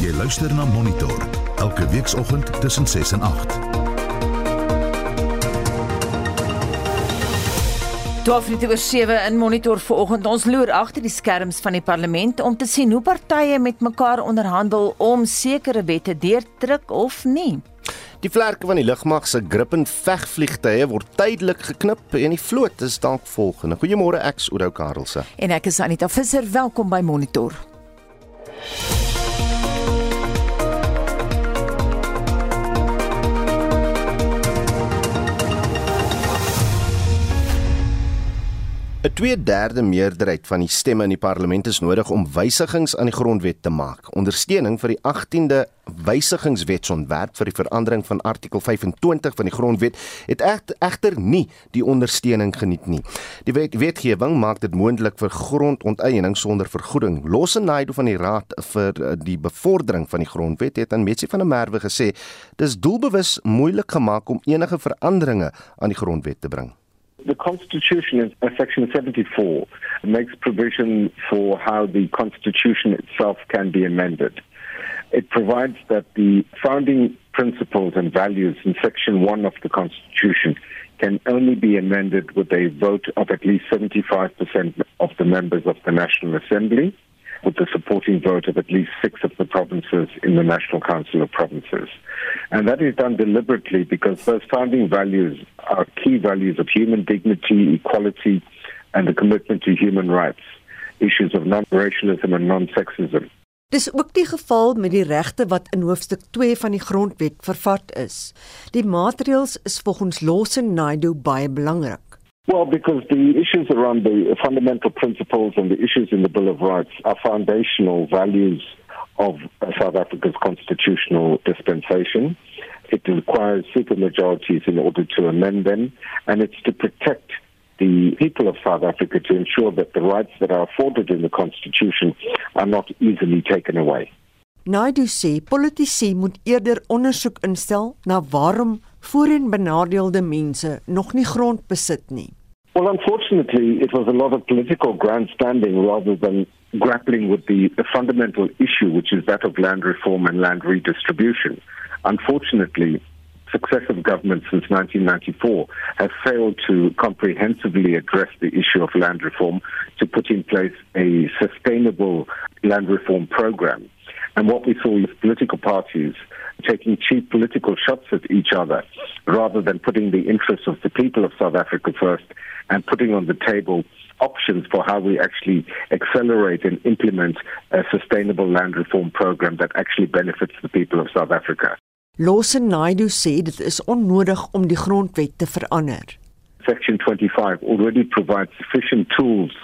Jy luister na Monitor elke weekoggend tussen 6 en 8. 12 minute oor 7 in monitor vanoggend. Ons loer agter die skerms van die parlement om te sien hoe partye met mekaar onderhandel om sekere wette deur te druk of nie. Die vlerke van die lugmag se Gripen vegvliegtye word tydelik geknip en die vloot is dalk volgende. Goeiemôre ek is Oudo Karelse. En ek is Anita Visser. Welkom by Monitor. 'n 2/3 meerderheid van die stemme in die parlement is nodig om wysigings aan die grondwet te maak. Ondersteuning vir die 18de wysigingswetsontwerp vir die verandering van artikel 25 van die grondwet het egter nie die ondersteuning geniet nie. Die wet wetgewing maak dit moontlik vir grondonteiening sonder vergoeding. Losenaido van die Raad vir eh, die bevordering van die grondwet het aan Metsi van der Merwe gesê dis doelbewus moeilik gemaak om enige veranderinge aan die grondwet te bring. The Constitution, in uh, Section 74, makes provision for how the Constitution itself can be amended. It provides that the founding principles and values in Section 1 of the Constitution can only be amended with a vote of at least 75% of the members of the National Assembly with the supporting vote of at least six of the provinces in the National Council of Provinces. And that is done deliberately because those founding values are key values of human dignity, equality, and the commitment to human rights, issues of non-racialism and non-sexism. Dis ook die geval met die regte wat in hoofstuk 2 van die grondwet vervat is. Die maatreëls is volgens Lawson Naidoo baie belangrik. Well, because the issues around the fundamental principles and the issues in the Bill of Rights are foundational values of South Africa's constitutional dispensation. It requires supermajorities in order to amend them, and it's to protect the people of South Africa to ensure that the rights that are afforded in the Constitution are not easily taken away. Naidu sê politici moet eerder ondersoek instel na waarom voorheen benadeelde mense nog nie grond besit nie. Well, unfortunately, it was a lot of political grandstanding rather than grappling with the, the, fundamental issue, which is that of land reform and land redistribution. Unfortunately, successive governments since 1994 have failed to comprehensively address the issue of land reform to put in place a sustainable land reform program. And what we saw is political parties taking cheap political shots at each other rather than putting the interests of the people of South Africa first and putting on the table options for how we actually accelerate and implement a sustainable land reform program that actually benefits the people of South Africa. Lawson Naidu sê dit is onnodig om die grondwet te verander. Section 25 already provides sufficient tools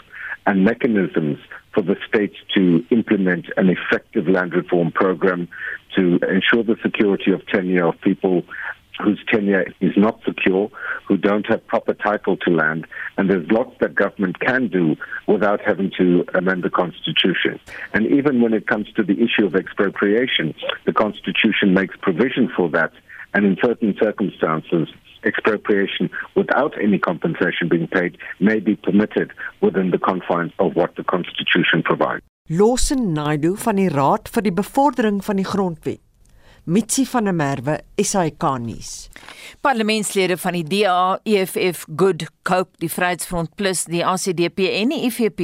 and mechanisms for the states to implement an effective land reform program to ensure the security of tenure of people whose tenure is not secure, who don't have proper title to land, and there's lots that government can do without having to amend the Constitution. And even when it comes to the issue of expropriation, the Constitution makes provision for that, and in certain circumstances, expropriation without any compensation being paid may be permitted within the confines of what the Constitution provides. Lawson Naidu van die Raad vir die Bevordering van die Grondwet Mitsi van der Merwe, SAK nuus. Parlementslede van die DA, EFF, Good Cope, die Vryheidsfront Plus, die ACDP en die IFP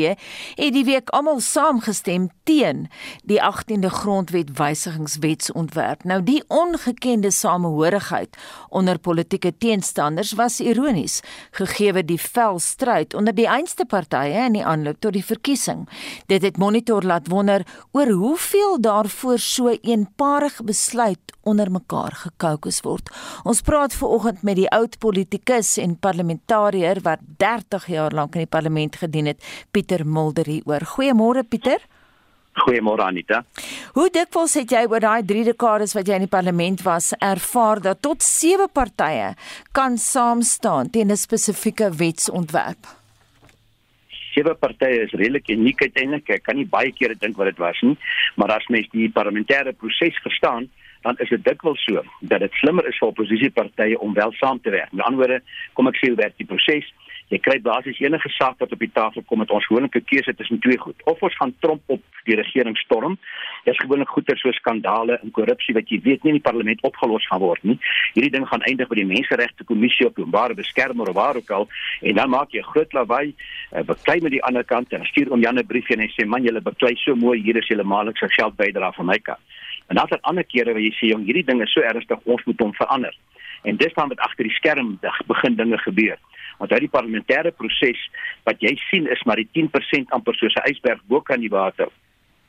het die week almal saamgestem teen die 18de grondwet wysigingswetsontwerp. Nou die ongekende samehorigheid onder politieke teenstanders was ironies gegee die vel stryd onder die einste partye in die aanloop tot die verkiesing. Dit het monitor laat wonder oor hoeveel daarvoor so eenparige besluit uit onder mekaar gekookus word. Ons praat ver oggend met die oud politikus en parlementariër wat 30 jaar lank in die parlement gedien het, Pieter Mulder hier. Goeiemôre Pieter. Goeiemôre Anita. Hoe dikwels het jy oor daai 3 dekades wat jy in die parlement was ervaar dat tot 7 partye kan saam staan teen 'n spesifieke wetsontwerp? sewe partye is redelik uniek uiteindelik. Ek kan nie baie kere dink wat dit was nie, maar as mens die parlementêre proses verstaan, dan is dit dikwels so dat dit slimmer is vir oppositiepartye om wel saam te werk. Met ander woorde, kom ek sê hoe werk die proses? Jy kry basies enige saak wat op die tafel kom met ons gewoonlike keuse tussen twee goed. Of ons gaan tromp op die regering storm. Dis gewoonlik goeie so skandale en korrupsie wat jy weet nie in die parlement opgelos gaan word nie. Hierdie ding gaan eindig by die menseregte kommissie op openbare beskermer of waar ook al en dan maak jy groot lawaai, uh, beklei met die ander kant en stuur om Jan 'n briefie en hy sê man, julle beklei so mooi, hier is julle maandelikse geld bydra van my kant. En het ander kere waar jy sê jong, hierdie ding is so ernstig, ons moet hom verander. En dis dan met agter die skerm begin dinge gebeur. Want uit die parlementêre proses wat jy sien is maar die 10% amper soos 'n ysberg bo kan die water.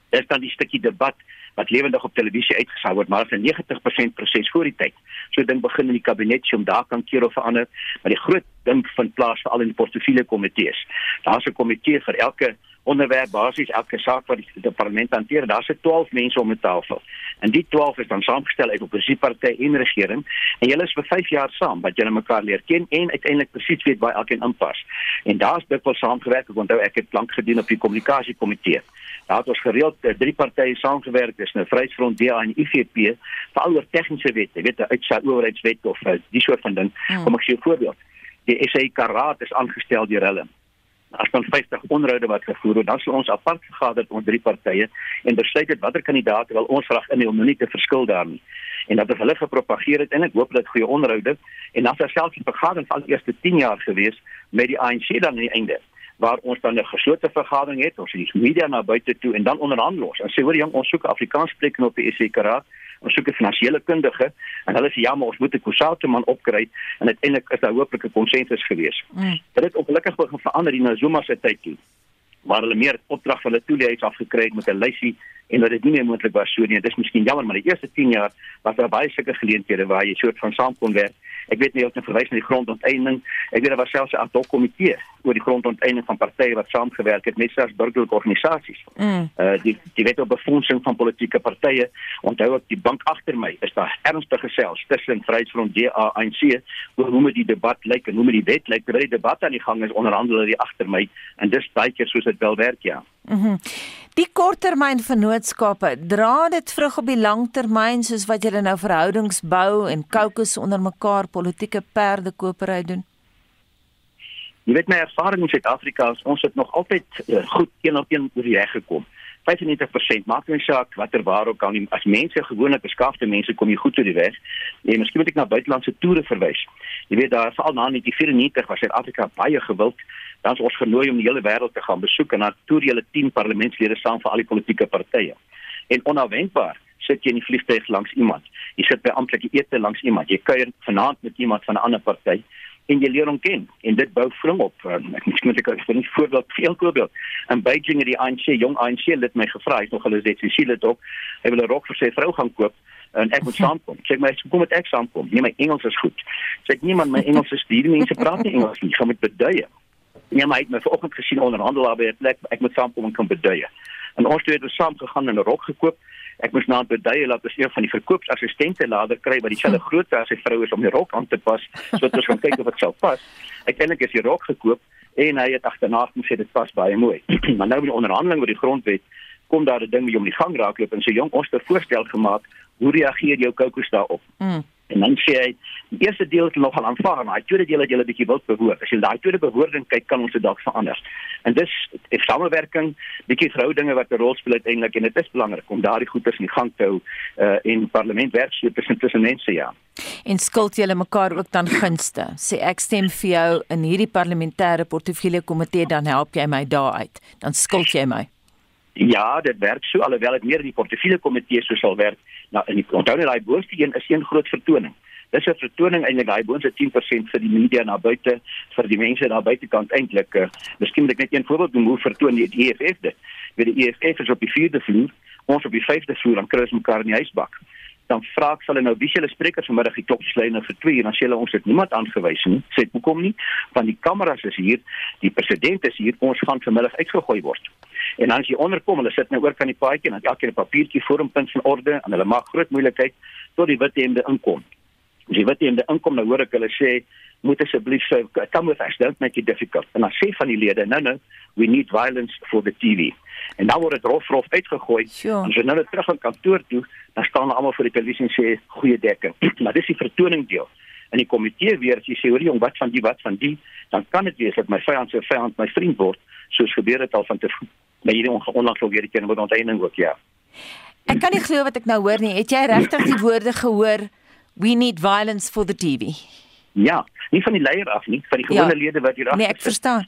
Dis dan die stukkie debat wat lewendig op televisie uitgesaai word, maar 'n 90% proses voor die tyd. So ding begin in die kabinet, om daar kan keer of verander, maar die groot ding vind plaas veral in die portefeulje komitees. Daar's 'n komitee vir elke onderwerp basies elke saak wat die, parlement hanteer. Daar's 12 mense om 'n tafel. En die 12 is dan saamgestel uit oppositiepartye en regering en julle is vir 5 jaar saam wat julle mekaar leer ken en uiteindelik presies weet waar elkeen inpas. En daar's dikwels saamgewerk. Ek onthou ek het lank gedien op die kommunikasiekomitee. Daar het ons gereeld uh, drie partye saamgewerk, dis nou Vryheidsfront, DA en IFP, veral oor tegniese wette, weet jy, uitsa owerheidswet of uh, die soort van ding. Hmm. Kom ek gee 'n voorbeeld. Die SA Karat is aangestel deur hulle as dan 50 onderhoude wat gevoer word, dan sal ons apart vergader onder drie partye en besluit het watter kandidaat wil ons graag in om nie te verskil daarin. En dat hulle gepropageer het en ek hoop dat goeie onderhoude en dan selfs die vergadering van die eerste 10 jaar gewees met die ANC dan aan die einde waar ons dan 'n geslote vergadering het, ons het die media na buite toe en dan onderhandel ons. En sê hoor jong, ons soek Afrikaans sprekende op die SC Raad ons soek 'n finansiële kundige en hulle sê ja maar ons moet 'n kusate man opkry en uiteindelik is daar hopelik 'n konsensus gewees. Mm. Dit het ongelukkig begin verander in Zuma se tyd toe waar hulle meer opdrag van hulle toelewers afgekry het met 'n lysie en dat dit nie meer moontlik was so nie. Dit is miskien jammer maar die eerste 10 jaar was daar baie sulke geleenthede waar jy soort van saam kon werk Ek weet nie of dit verwys na die grondonteiening. Ek weet daar was selfs 'n ad hoc komitee oor die grondonteiening van partye wat saamgewerk het met selfs burgerlike organisasies. Mm. Uh die die wet op befondsing van politieke partye. Onthou ook die bank agter my is daar ernstige gesels tussen Vryheidsfront DA en ANC oor hoe moet die debat lyk en hoe moet die wet lyk terwyl die debat aan die gang is onderhandel hulle agter my en dis baie keer soos dit wel werk ja. Mhm. Mm Die korttermyn vennootskappe, dra dit vrug op die langtermyn soos wat julle nou verhoudings bou en kokes onder mekaar politieke perdekopery doen? Jy weet my ervaring in Suid-Afrika is ons het nog altyd uh, goed een op een oor die reg gekom. 95% maak nie saak watter waar ook al nie as mense gewoonlik beskaafde mense kom jy goed oor die weg. Nee, miskien moet ek na buitelandse toere verwys. Jy weet daar veral na 1994 was Suid-Afrika baie gewild dan is ons genooi om die hele wêreld te gaan besoek en dan toer julle 10 parlementslede saam vir al die politieke partye. En onverwendbaar sit jy in die vliegtuig langs iemand. Jy sit by amptelike ete langs iemand. Jy kuier vanaand met iemand van 'n ander party en jy leer hom ken en dit bou vring op. Um, ek moet net ek vir 'n voorbeeld, veel voorbeeld. In Beijing het die ANC, jong ANC lid my gevra, hy het nog hulle sien dit ook. Hy wil 'n rok vir sy vrou gaan koop en ek moet saamkom. Sê my, kom met ek saamkom. Nee, my Engels is goed. Sê niemand my Engels is die mense praat nie Engels nie. Gaan met beduie. Nee, maar hy het my vanoggend gesien onderhandelaar by 'n plek. Ek moet saamkom en kan beduie. En ons twee het ons saam gegaan en 'n rok gekoop. Ek moes na beduie laat ons een van die verkoopsassistente later kry wat dieselfde hm. grootte as sy vrou is om die rok aan te pas, sodat ons kan kyk of dit sou pas. Uiteindelik is die rok gekoop en hy het agterna gesê dit pas baie mooi. maar nou met die onderhandeling oor die grondwet kom daar 'n ding wat jy om die gang raakloop en sê jong, ons het 'n voorstel gemaak. Hoe reageer jou kokos daarop? Mm. En dan sê hy, die eerste deel het nog al aanvaar, maar die tweede deel het 'n bietjie wild behoor. As jy daai tweede behoording kyk, kan ons dit dalk verander. En dis 'n samewerking, bietjie verhoudinge wat 'n rol speel uiteindelik en dit is belangrik om daardie goeders in gang te hou uh in parlement werk so tussen tussen mense ja. En skuld julle mekaar ook dan gunste. Sê ek stem vir jou in hierdie parlementêre portefeulje komitee dan help jy my daar uit. Dan skuld jy my. Ja, dit werk so alhoewel dit meer in die portefeulje komitee sou sal werk. Nou in die onthou net daai boonste een is een groot vertoning. Dis 'n vertoning eintlik daai boonste 10% vir die media na buite vir die mense daar buitekant eintlik. Uh, miskien moet ek net een voorbeeld noem hoe vertoon die EFF dit. Wie die EFF is op die 4de vloer, ons op die 5de vloer aan kruis mekaar in die huisbak. Dan vra ek hulle nou wie se hulle sprekers vanmiddag die klokslyn vir 2 en dan sê hulle ons het niemand aangewys nie. Sê hoekom nie? Want die kameras is hier, die president is hier, ons gaan vanmiddag uitgegooi word. En dan as jy onderkom, hulle sit nou oor kan die paadjie en dan elkeen 'n papiertjie voor hom punt van orde en hulle maak groot moeilikheid tot die wit hemde inkom. As die wit hemde inkom, nou hoor ek hulle sê moet asseblief so come with us don't make it difficult. En dan sê van die lede no no we need violence for the TV en dan word dit rof rof uitgegooi. Sure. en as jy nou net terug aan kantoor toe dan staan hulle almal voor die televisie en sê goeie dekking maar dis die vertoning deel. In die komitee weer as jy sê hoor jong wat van die wat van die? Dan kan dit wees dat my vyand se vyand my vriend word soos gebeur het al van te by hierdie onlangs weer die keer met onteiening ook ja. Ek kan nie glo wat ek nou hoor nie. Het jy regtig die woorde gehoor we need violence for the TV Ja nie van die leier af nie van die gewone ja. lede wat hier af Nee ek verstaan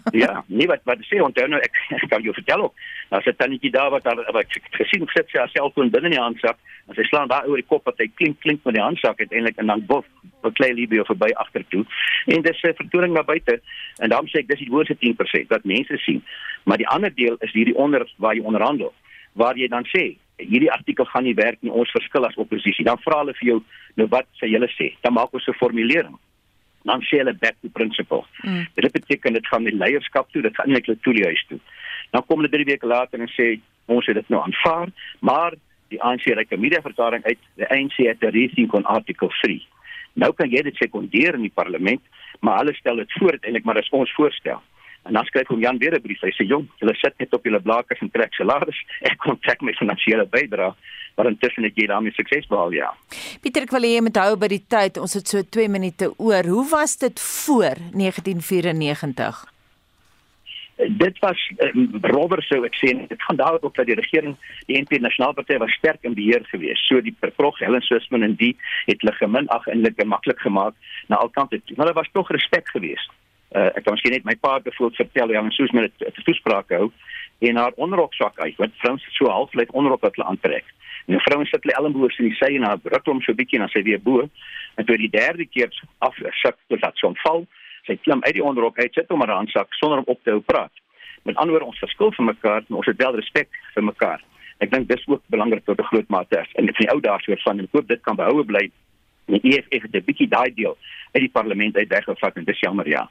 ja, nee wat wat sê onthou nou ek, ek kan jou vertel ook. Daar's 'n tannetjie daar wat daar wat ek gesien sit sy selfoon binne in die handsak en sy slaan daar oor die kop wat hy klink klink met die handsak uiteindelik en dan bof beklei Libio verby agtertoe. En dis 'n vertoning na buite en dan sê ek dis die woorde 10% wat mense sien. Maar die ander deel is hierdie onder waar jy onderhandel waar jy dan sê hierdie artikel gaan nie werk nie ons verskil as oppositie. Dan vra hulle vir jou nou wat sê julle sê? Dan maak ons 'n formulering dan sê hulle back to principle. Mm. Dit beteken dit gaan die leierskap toe, dit gaan nie net toe die huis toe. Dan kom hulle 3 weke later en sê ons het dit nou aanvaar, maar die ANC reik 'n media-verklaring uit, die ANC het 'n rethink on article 3. Nou kan jy dit sekondeer in die parlement, maar hulle stel dit voor eintlik maar as ons voorstel. En dan skryf hom Jan weer 'n brief. Hy sê jong, julle sit net op julle blakers en trek salaris. Ek kon trek my finansiële bydrae maar intussen het jy daarmee sukses behaal ja. Pieter ek wil hê jy moet hou by die tyd. Ons het so 2 minute oor. Hoe was dit voor 1994? Dit was um, Robert sou ek sê dit gaan daaroor dat die regering die NP Nasionale Party was sterk in beheer geweest. So die prog Helen Swisman en die het hulle gemin ag eintlik maklik gemaak na alkante. Maar daar was tog respek geweest. Uh, ek kan miskien net my pa bevoel vertel hoe hy soos met 'n toespraak hou en haar onderrok sak uit wat vrouens so half lyk onderrok wat hulle aantrek. En die vrouens sit hulle elmboog in die sy en haar ruk hom so bietjie en dan sy weer bo. En toe die derde keer af sak tot dat son val, sy klim uit die onderrok uit, sit hom maar aan sak sonder om op te hou praat. Met ander woorde ons verskil van mekaar, maar ons het wel respek vir mekaar. Ek dink dis ook belangrik tot 'n groot mate. En van die ou dae soort van en ek hoop dit kan behoue bly. Die EFF het 'n bietjie daai deel uit die parlement uit weggevat en dis jammer ja.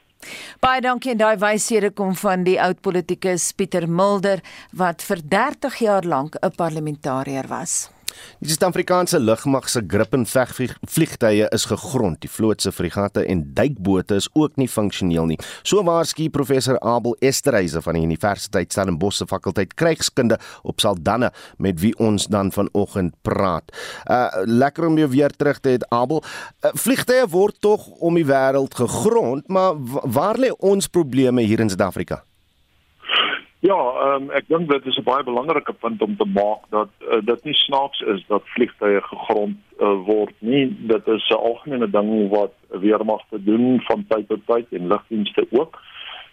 Baie dankie en daai wyshede kom van die oud politikus Pieter Mulder wat vir 30 jaar lank 'n parlementariër was. Die Suid-Afrikaanse lugmag se grip en vegvliegtye is gegrond. Die vloot se frigate en duikbote is ook nie funksioneel nie. So waarsku professor Abel Esterhuise van die Universiteit Stellenbosch se fakulteit krygskunde op Saldanha met wie ons dan vanoggend praat. Uh lekker om jou weer terug te hê Abel. Uh, vliegtye word tog om die wêreld gegrond, maar waar lê ons probleme hier in Suid-Afrika? Ja, um, ek dink dit is 'n baie belangrike punt om te maak dat uh, dit nie snaaks is dat vliegtye gegrond uh, word nie. Dit is 'n algemene ding wat weermagte doen van tyd tot tyd en lugdienste ook.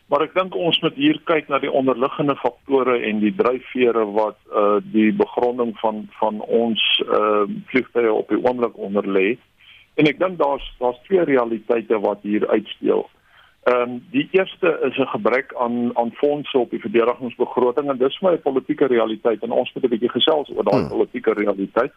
Maar ek dink ons moet hier kyk na die onderliggende faktore en die dryfvere wat uh, die begronding van van ons uh, vliegtye op die oomblik onder lê. En ek dink daar's daar's twee realiteite wat hier uitspeel. Ehm um, die eerste is 'n gebrek aan aan fondse op die verdedigingsbegroting en dis my politieke realiteit en ons moet 'n bietjie gesels oor daai hmm. politieke realiteit.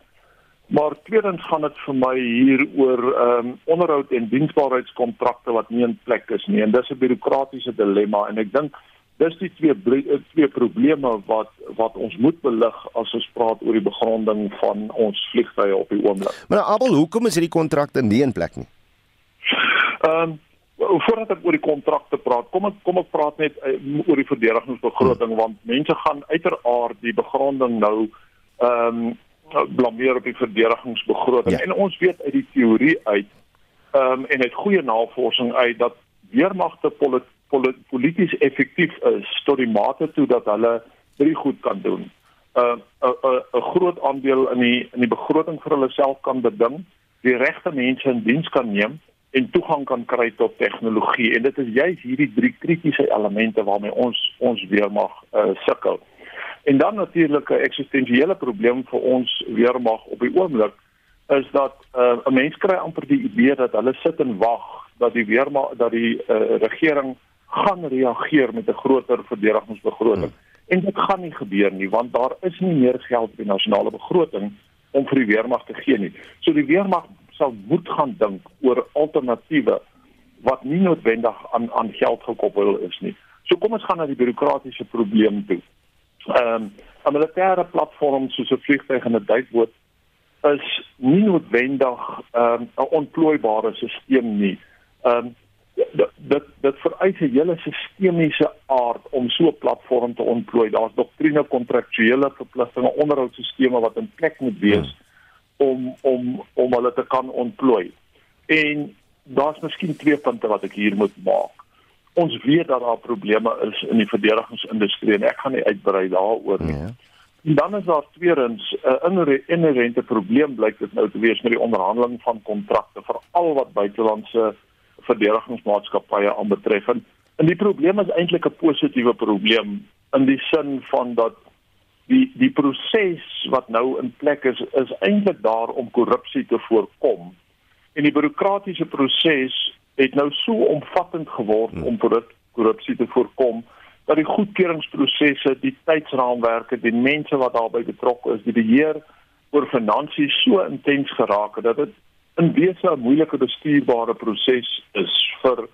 Maar tweedens gaan dit vir my hier oor ehm um, onderhoud en diensbaarheidskontrakte wat nie in plek is nie en dis 'n bureaukratiese dilemma en ek dink dis die twee twee probleme wat wat ons moet belig as ons praat oor die begronding van ons vliegtye op die oomblik. Maar nou, Abel, hoekom is hierdie kontrakte nie in plek nie? Ehm um, voordat ek oor die kontrakte praat, kom ek kom ek praat net uh, oor die verdedigingsbegroting want mense gaan uiteraard die begronding nou ehm um, blameer op die verdedigingsbegroting ja. en ons weet uit die teorie uit ehm um, en uit goeie navorsing uit dat weermagte polit, polit, polities effektief is tot die mate toe dat hulle drie goed kan doen. 'n uh, 'n uh, 'n uh, groot aandeel in die in die begroting vir hulle self kan beding, die regte mense in diens kan neem en toegang kan kry tot tegnologie en dit is juist hierdie drie kritiese elemente waarmee ons ons weermag uh, sukkel. En dan natuurlik 'n eksistensiële probleem vir ons weermag op die oomblik is dat uh, 'n mens kry amper die idee dat hulle sit en wag dat die weermag dat die uh, regering gaan reageer met 'n groter verdedigingsbegroting. Hmm. En dit gaan nie gebeur nie want daar is nie meer geld in die nasionale begroting om vir die weermag te gee nie. So die weermag sal moet gaan dink oor alternatiewe wat nie noodwendig aan aan geld gekoppel is nie. So kom ons gaan na die bureaukratiese probleem toe. Ehm um, 'n militêre platform soos 'n vliegtuig en 'n duikboot is nie noodwendig ehm um, 'n ontplooibare stelsel nie. Ehm um, dit dit vereis 'n hele sistemiese aard om so 'n platform te ontplooi. Daar's doktrine, kontraktuele verpligtinge, onderhoudstelsels wat in plek moet wees. Hmm om om om hulle te kan ontplooi. En daar's miskien twee punte wat ek hier moet maak. Ons weet dat daar probleme is in die verdedigingsindustrie en ek gaan nie uitbrei daaroor nie. Ja. En dan is daar tweedens 'n uh, inherente probleem blyk dit nou te wees met die onderhandeling van kontrakte vir al wat buitelandse verdedigingsmaatskappye aanbetref. En die probleem is eintlik 'n positiewe probleem in die sin van dat die die proses wat nou in plek is is eintlik daar om korrupsie te voorkom. En die bureaukratiese proses het nou so omvattend geword hmm. om korrupsie te voorkom dat die goedkeuringsprosesse, die tydsraamwerke, die mense wat daarbey betrokke is, die beheer oor finansies so intens geraak het dat dit in wese 'n moeilike bestuurbare proses is vir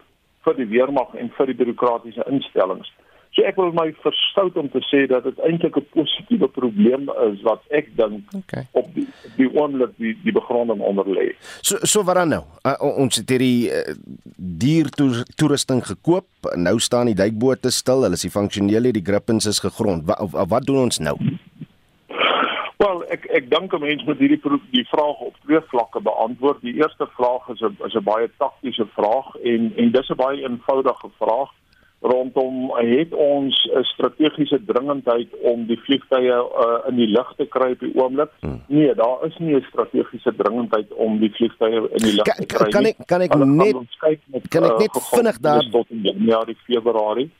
vir die weermag en vir die bureaukratiese instellings. So ek wil my verstout om te sê dat dit eintlik 'n positiewe probleem is wat ek dink okay. op die die oomblik die die begronding onder lê. So so wat dan nou? Uh, ons het hierdie uh, dier toerusting gekoop. Nou staan die duikbote stil. Hulle is nie funksioneel nie. Die grippins is gegrond. Wat wat doen ons nou? Wel, ek ek dink 'n mens moet hierdie die vraag op twee vlakke beantwoord. Die eerste vraag is 'n is 'n baie taktiese vraag en en dis 'n baie eenvoudige vraag rondom het ons 'n strategiese dringendheid om die vliegtye uh, in die lug te kry op die oomblik? Hmm. Nee, daar is nie 'n strategiese dringendheid om die vliegtye in die lug te kry nie. Kan ek kan ek net met, kan ek uh, net uh, vinnig daar tot in Januarie, Februarie.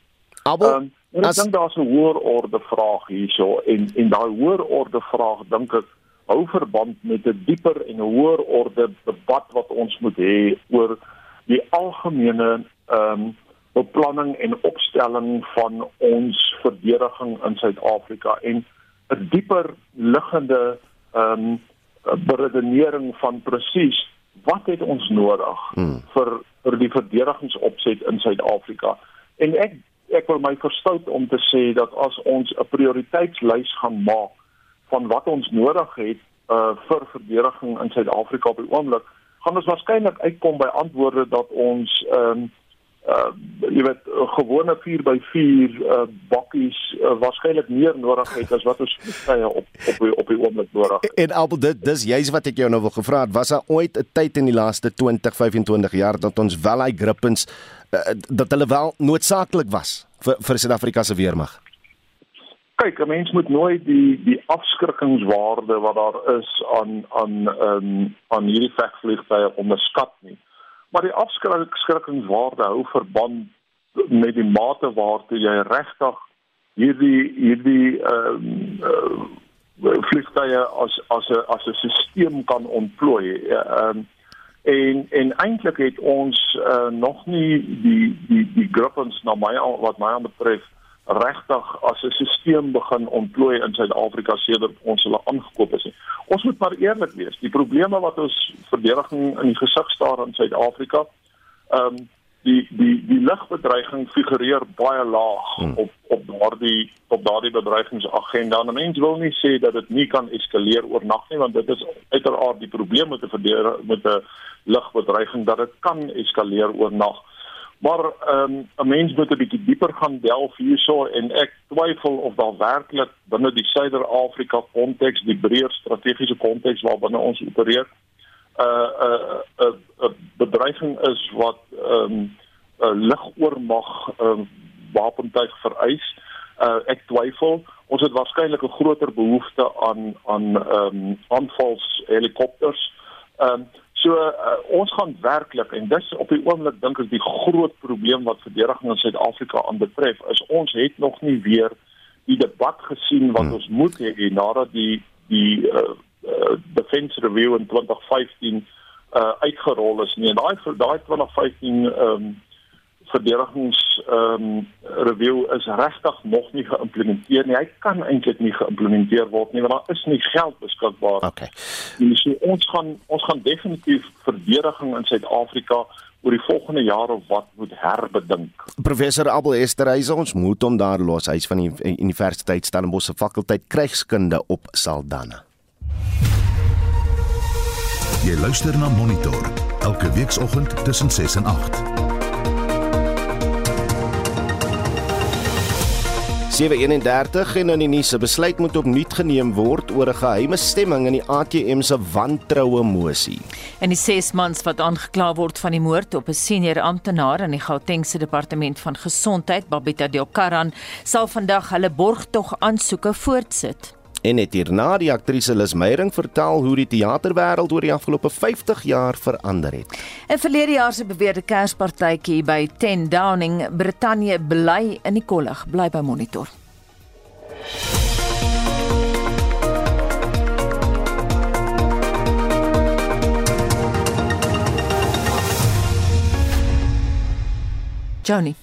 Aber um, ek dink daar's 'n hoër orde vraag hierso en en daai hoër orde vraag dink ek hou verband met 'n dieper en 'n hoër orde debat wat ons moet hê oor die algemene ehm um, beplanning en opstelling van ons verdediging in Suid-Afrika en 'n dieper liggende ehm um, beredenering van presies wat het ons nodig hmm. vir vir die verdedigingsopset in Suid-Afrika. En ek ek wil my verstout om te sê dat as ons 'n prioriteitslys gaan maak van wat ons nodig het uh vir verdediging in Suid-Afrika op die oomblik, gaan ons waarskynlik uitkom by antwoorde dat ons ehm um, uh jy weet gewone 4 by 4 uh bakkies uh, waarskynlik meer nodig het as wat ons tye op op die, op die oomblik nodig het. En albei dit dis juist wat ek jou nou wil gevra het was daar ooit 'n tyd in die laaste 20 25 jaar dat ons wel hy grippens uh, dat hulle wel noodsaaklik was vir vir Suid-Afrika se weermag. Kyk, 'n mens moet nooit die die afskrikkingswaarde wat daar is aan aan um, aan hierdie vegvliegtye onderskat nie. Maar die afskrikkingswaarde hou verband met die mate waartoe jy regtig hierdie hierdie ehm uh, uh, vliegtye as as 'n as 'n stelsel kan ontplooi. Ehm uh, en en eintlik het ons uh, nog nie die die die grippins na my wat my betref regtig as 'n stelsel begin ontplooi in Suid-Afrika sedert ons hulle aangekoop is. Ons moet maar eerlik wees. Die probleme wat ons verdediging in die gesig staar in Suid-Afrika, ehm um, die die die lugbedreiging figureer baie laag hmm. op op daardie op daardie bedreigingsagenda. En mense wil nie sê dat dit nie kan eskaleer oornag nie, want dit is uiteraard die probleem met 'n met 'n lugbedreiging dat dit kan eskaleer oornag. Maar ehm um, 'n mens moet 'n bietjie dieper gaan delf hierso en ek twyfel of daar werklik binne die Suider-Afrika konteks, die breër strategiese konteks waarbinne ons opereer, 'n uh, 'n uh, 'n uh, 'n uh, bedreiging is wat ehm um, 'n uh, lugoormag ehm um, wapentuig vereis. Uh, ek twyfel ons het waarskynlik 'n groter behoefte aan aan ehm um, aanvals helikopters. Ehm um, So uh, ons gaan werklik en dis op die oomblik dink ek die groot probleem wat verdediging in Suid-Afrika aanbetref is ons het nog nie weer die debat gesien wat hmm. ons moet hê nadat die die uh, uh, defense review in 2015 uh, uitgerol is nie en daai daai 2015 ehm um, verdedigings ehm um, review is regtig nog nie geïmplementeer nie. Hy kan eintlik nie geïmplementeer word nie want daar is nie geld beskikbaar. Okay. So ons gaan ons gaan definitief verdediging in Suid-Afrika oor die volgende jare wat moet herbedink. Professor Abel Esterhuise ons moet hom daar los. Hy's van die Universiteit Stellenbosch se fakulteit krygskunde op Saldanha. Jy luister na Monitor elke weekoggend tussen 6 en 8. 731 en in die nuus se besluit moet opnuut geneem word oor 'n geheime stemming in die ATM se wantroue mosie. En die 6 mans wat aangekla word van die moord op 'n senior amptenaar in die Gautengse departement van gesondheid, Babita Deokaran, sal vandag hulle borgtog aansoeke voortsit. En net hierna die aktrise Lis Meyering vertel hoe die teaterwêreld oor die afgelope 50 jaar verander het. In verlede jaar se beweerde Kerspartytjie by 10 Downing, Brittanje bly in die kollig, bly by monitor. Johnny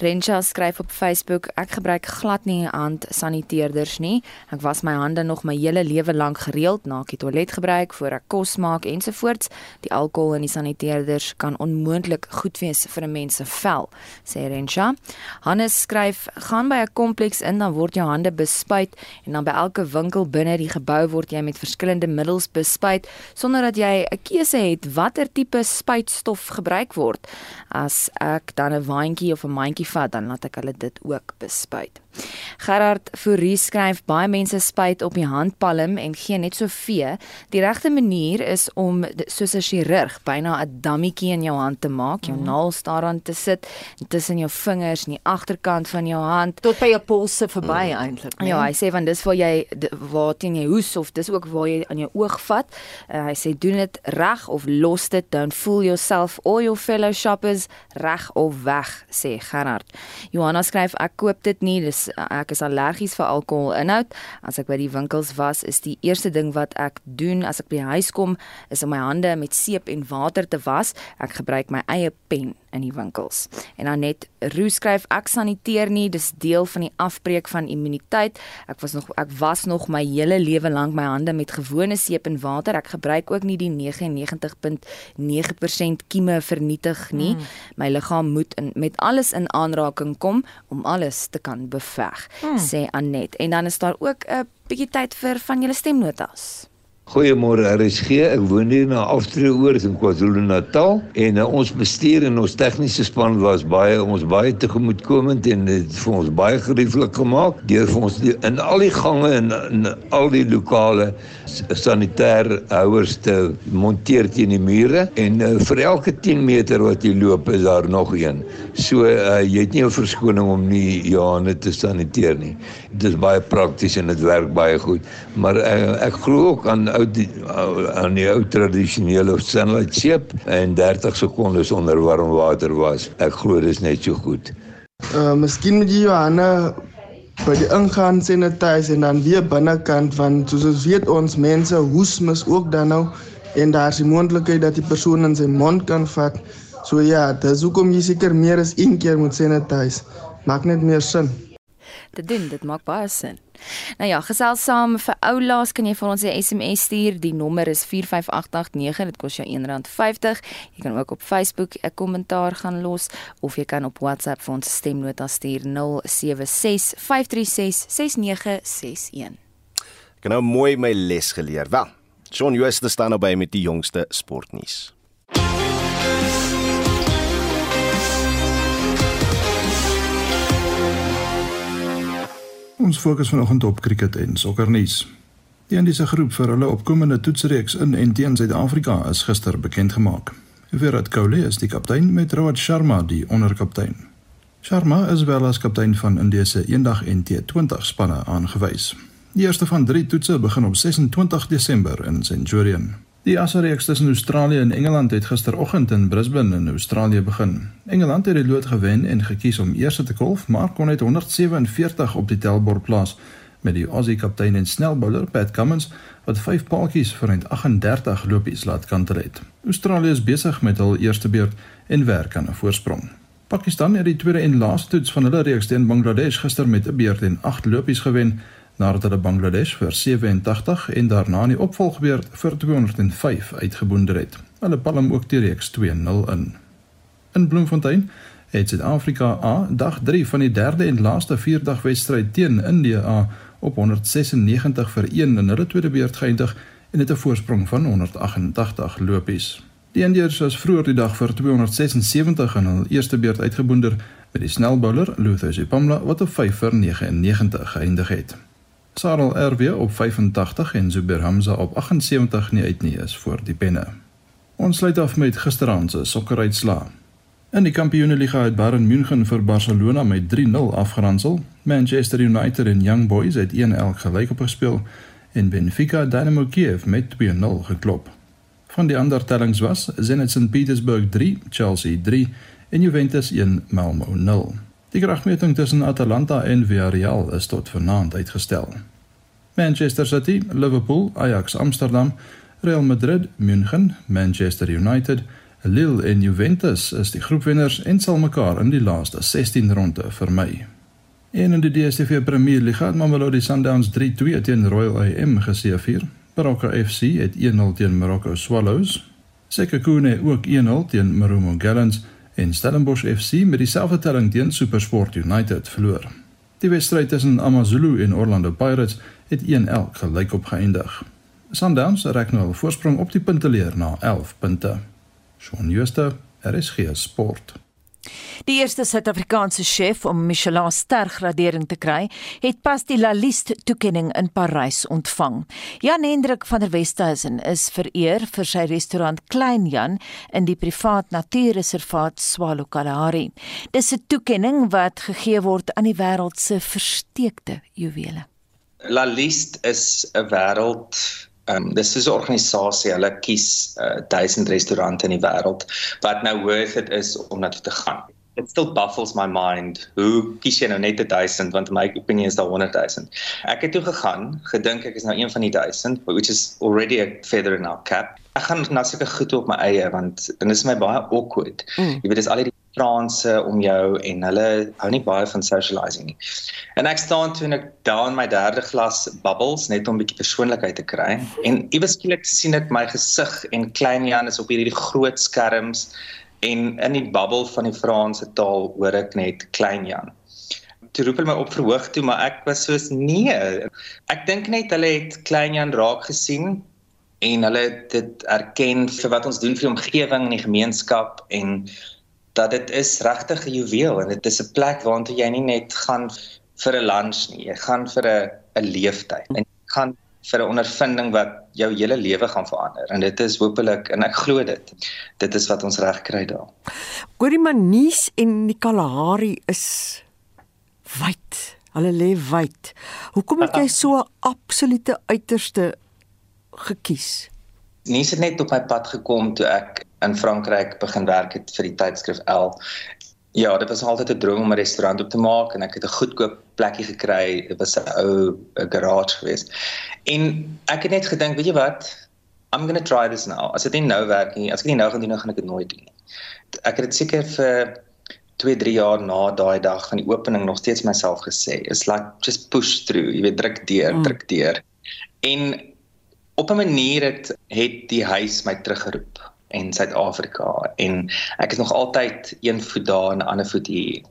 Rensha skryf op Facebook: Ek gebruik glad nie hand saniteerders nie. Ek was my hande nog my hele lewe lank gereeld na die toilet gebruik voor ek kos maak ensovoorts. Die alkohol in die saniteerders kan onmoontlik goed wees vir 'n mens se vel, sê Rensha. Hannes skryf: Gaan by 'n kompleks in dan word jou hande bespuit en dan by elke winkel binne die gebou word jy met verskillende middels bespuit sonder dat jy 'n keuse het watter tipe spuitstof gebruik word. As ek dan 'n waantjie of 'n mandjie vat, dan laat ek hulle dit ook bespuit. Gerard Fourie skryf baie mense spuit op die handpalm en gee net so vee. Die regte manier is om soos 'n chirurg byna 'n dammetjie in jou hand te maak, jou mm. naels daaraan te sit tussen jou vingers en die agterkant van jou hand tot by jou polse verby mm. eintlik. Nee? Ja, hy sê want dis waar jy waar teen jy hoes of dis ook waar jy aan jou oog vat. Uh, hy sê doen dit reg of los dit, don't fool yourself or your fellow shoppers reg of weg, sê Gerard. Johanna skryf ek koop dit nie, dis ek is allergies vir alkoholinhoud. As ek by die winkels was, is die eerste ding wat ek doen as ek by die huis kom, is om my hande met seep en water te was. Ek gebruik my eie pen in die winkels. En dan net Roo skryf ek saniteer nie, dis deel van die afbreek van immuniteit. Ek was nog ek was nog my hele lewe lank my hande met gewone seep en water. Ek gebruik ook nie die 99.9% kieme vernietig nie. Mm. My liggaam moet in, met alles in aanraking kom om alles te kan beveg, mm. sê Anet. En dan is daar ook 'n bietjie tyd vir van julle stemnotas. Goeiemôre RSG. Ek woon hier na Aftreeoord in KwaZulu-Natal en uh, ons bestuur en ons tegniese span was baie ons baie tegemoetkomend en dit vir ons baie gerieflik gemaak deur vir ons die, in al die gange en in al die lokale sanitêr houers te monteer teen die mure en uh, vir elke 10 meter wat jy loop is daar nog een. So uh, jy het nie 'n verskoning om nie jou hande te saniteer nie. Dit is baie prakties en dit werk baie goed. Maar uh, ek glo ook aan ou die aan die ou tradisionele sunlight seep en 30 sekondes onder warm water was. Ek glo dit is net so goed. Uh miskien moet jy Johanna by die ingang sanitize en dan weer binnekant van soos ons weet ons mense hoes mis ook dan nou en daar is die moontlikheid dat die persoon in sy mond kan vat. So ja, dis hoekom jy seker meer as een keer moet sanitize. Maak net meer sin. Dit doen, dit maak baie sin. Nou ja, gesels saam vir oulaas kan jy vir ons 'n SMS stuur. Die nommer is 45889. Dit kos jou R1.50. Jy kan ook op Facebook 'n kommentaar gaan los of jy kan op WhatsApp vir ons stemnota stuur 0765366961. Ek het nou mooi my les geleer. Wel, Shaun Jooste staan nou by met die jongste sportnuus. Ons fokus vanoggend op cricket en sokkernuus. Die Indiese groep vir hulle opkomende toetsreeks in en teen Suid-Afrika is gister bekend gemaak. Virat Kohli is die kaptein met Rohit Sharma die onderkaptein. Sharma is wel as kaptein van Indië se eendag en T20 spanne aangewys. Die eerste van 3 toetse begin op 26 Desember in Centurion. Die Asreeks tussen Australië en Engeland het gisteroggend in Brisbane in Australië begin. Engeland het die lood gewen en gekies om eers te kolf, maar kon net 147 op die tellbord plaas met die Aussie kaptein en snelbouler Pat Cummins wat 5 paaltjies vir 38 lopies laat kantel het. Australië is besig met hul eerste beurt en werk aan 'n voorsprong. Pakistan het die tweede en laaste toets van hulle reeks teen Bangladesh gister met 'n beurt en 8 lopies gewen nadat hulle Bangladesh vir 87 en daarna in die opvolgbeurt vir 205 uitgeboonder het. Hulle palm ook die reeks 2-0 in. In Bloemfontein het Suid-Afrika A dag 3 van die derde en laaste vierdag wedstryd teen Indië A op 196 vir 1 in hulle tweede beurt geëindig en het 'n voorsprong van 188 lopies. Die Indiërs is vroeër die dag vir 276 in hul eerste beurt uitgeboonder met die snelbouler Luther Sipamla wat op 5 vir 99 geëindig het. Sarel RW op 85 en Zubair Hamza op 78 nie uit nie is vir die penne. Ons sluit af met gisteraand se sokkeruitslaa. In die Kampioenligga het Bayern München vir Barcelona met 3-0 afgeronsel. Manchester United en Young Boys het 1-1 gelyk opgespeel en Benfica Dynamo Kiev met 2-0 geklop. Van die ander tellings was Zenit St Petersburg 3, Chelsea 3 en Juventus 1 Malmo 0. Die kragmeting tussen Atalanta en Villarreal is tot vanaand uitgestel. Manchester City, Liverpool, Ajax Amsterdam, Real Madrid, München, Manchester United, Lille en Juventus is die groepwenners en sal mekaar in die laaste 16 ronde vermy. En in die DStv Premier League het Mamelodi Sundowns 3-2 teen Royal AM geseëvier. Baroka FC het 1-0 teen Morocco Swallows. Sekhukhune ook 1-0 teen Marumo Gallants en Stellenbosch FC met dieselfde telling teen SuperSport United verloor. Die wedstryd tussen AmaZulu en Orlando Pirates het 1-1 gelyk opgeëindig. Sundowns reik nou al voorsprong op die punteleer na 11 punte. Shaun Schuster, RSG Sport. Die eerste Suid-Afrikaanse chef om Michelin ster gradering te kry, het pas die La Liste toekenning in Parys ontvang. Jan Hendrik van der Westhuizen is vereer vir sy restaurant Klein Jan in die privaat natuurreservaat Swalo Kalahari. Dis 'n toekenning wat gegee word aan die wêreld se versteekte juwele. La Liste is 'n wêreld Ehm um, dis 'n organisasie, hulle kies uh, 1000 restaurante in die wêreld wat nou worth it is om na toe te gaan. It still baffles my mind. Hoe kies jy nou net 1000 want my opinie is daar 100000. Ek het toe gegaan, gedink ek is nou een van die 1000, which is already a feather in our cap. Ek gaan nou seker goed op my eie want dit is my baie awkward. Mm. Jy weet dis al die Franse om jou en hulle hou nie baie van socializing nie. En ek staan toe en ek daar in my derde glas bubbles net om 'n bietjie persoonlikheid te kry. En iewes skielik sien ek my gesig en klein Jan is op hierdie groot skerms en in die bubble van die Franse taal hoor ek net klein Jan. Toe roep hulle my op verhoog toe, maar ek was soos nee. Ek dink net hulle het klein Jan raak gesien en hulle dit erken vir wat ons doen vir die omgewing en die gemeenskap en dat dit is regtig 'n juweel en dit is 'n plek waartoe jy nie net gaan vir 'n lunch nie, jy gaan vir 'n 'n leeftyd en jy gaan vir 'n ondervinding wat jou hele lewe gaan verander en dit is hopelik en ek glo dit dit is wat ons reg kry daar. Goeie Manies en die Kalahari is wyd. Hulle lê wyd. Hoekom het jy so 'n absolute uiterste gekies? Nie sit net op my pad gekom toe ek in Frankryk begin werk het vir die tydskrif L. Ja, dit was altyd 'n droom om 'n restaurant op te maak en ek het 'n goedkoop plekkie gekry. Dit was 'n ou garage geweest. En ek het net gedink, weet jy wat? I'm going to try this now. As dit nie nou werk nie, as ek nie nou gaan doen, dan gaan ek dit nooit doen nie. Ek het dit seker vir 2, 3 jaar na daai dag van die opening nog steeds myself gesê, is like just push through. Jy weet druk deur, mm. druk deur. En op 'n manier het het die huis my teruggeroep en Suid-Afrika en ek is nog altyd een voet daar en 'n ander voet hier.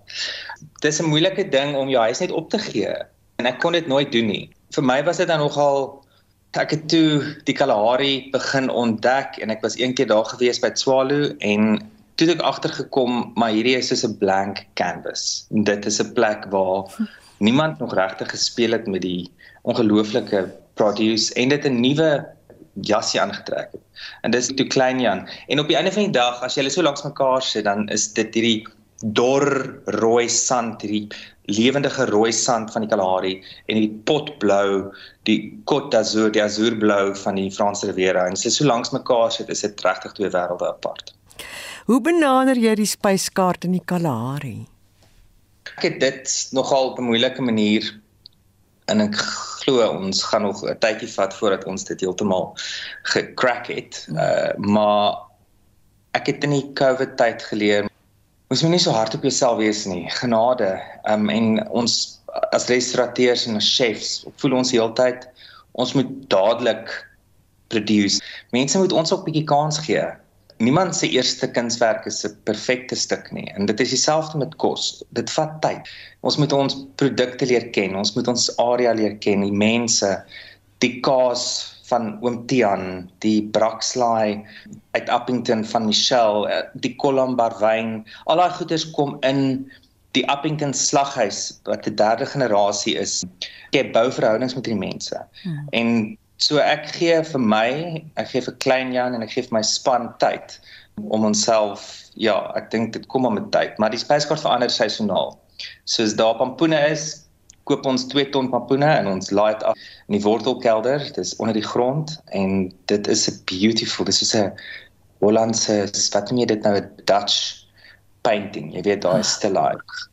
Dis 'n moeilike ding om jou huis net op te gee en ek kon dit nooit doen nie. Vir my was dit dan nogal ek het toe die Kalahari begin ontdek en ek was eendag daar gewees by Swalo en toe het ek agtergekom maar hierdie is soos 'n blank canvas. Dit is 'n plek waar niemand nog regtig gespeel het met die ongelooflike produce en dit 'n nuwe jassie aangetrek het. En dis toe klein Jan. En op die einde van die dag as jy hulle so langs mekaar sit, dan is dit hierdie dor rooi sand, hierdie lewendige rooi sand van die Kalahari en die potblou, die Côte d'Azur, die azuurblou van die Franse Riviera. En jy so langs mekaar sit, is dit regtig twee wêrelde apart. Hoe benader jy die spyskaart in die Kalahari? Ek het dit nogal op 'n moeilike manier en ek glo ons gaan nog 'n tydjie vat voordat ons dit heeltemal gecrack het. Uh maar ek het in die COVID tyd geleer ons moet nie so hard op jouself wees nie. Genade. Um en ons as restaurateurs en as chefs voel ons heeltyd ons moet dadelik produce. Mense moet ons ook 'n bietjie kans gee niemand se eerste kunswerk is 'n perfekte stuk nie en dit is dieselfde met kos. Dit vat tyd. Ons moet ons produkte leer ken, ons moet ons area leer ken, die mense, die kaas van oom Tian, die brakslaai uit Appington van Michelle, eh, die Colombar wyn, al daai goeders kom in die Uppington slaghuis wat 'n derde generasie is. Ek bou verhoudings met die mense. Hmm. En so ek gee vir my, ek gee vir Klein Jan en ek gee vir my span tyd om onsself ja, ek dink dit kom met tyd, maar die spyskaart verander seisoonaal. Soos daar pampoene is, koop ons 2 ton pampoene en ons laai dit af in die wortelkelder, dit is onder die grond en dit is 'n beautiful, dit is 'n Hollandse wat noem jy dit nou 'n Dutch painting. Jy weet daai still life.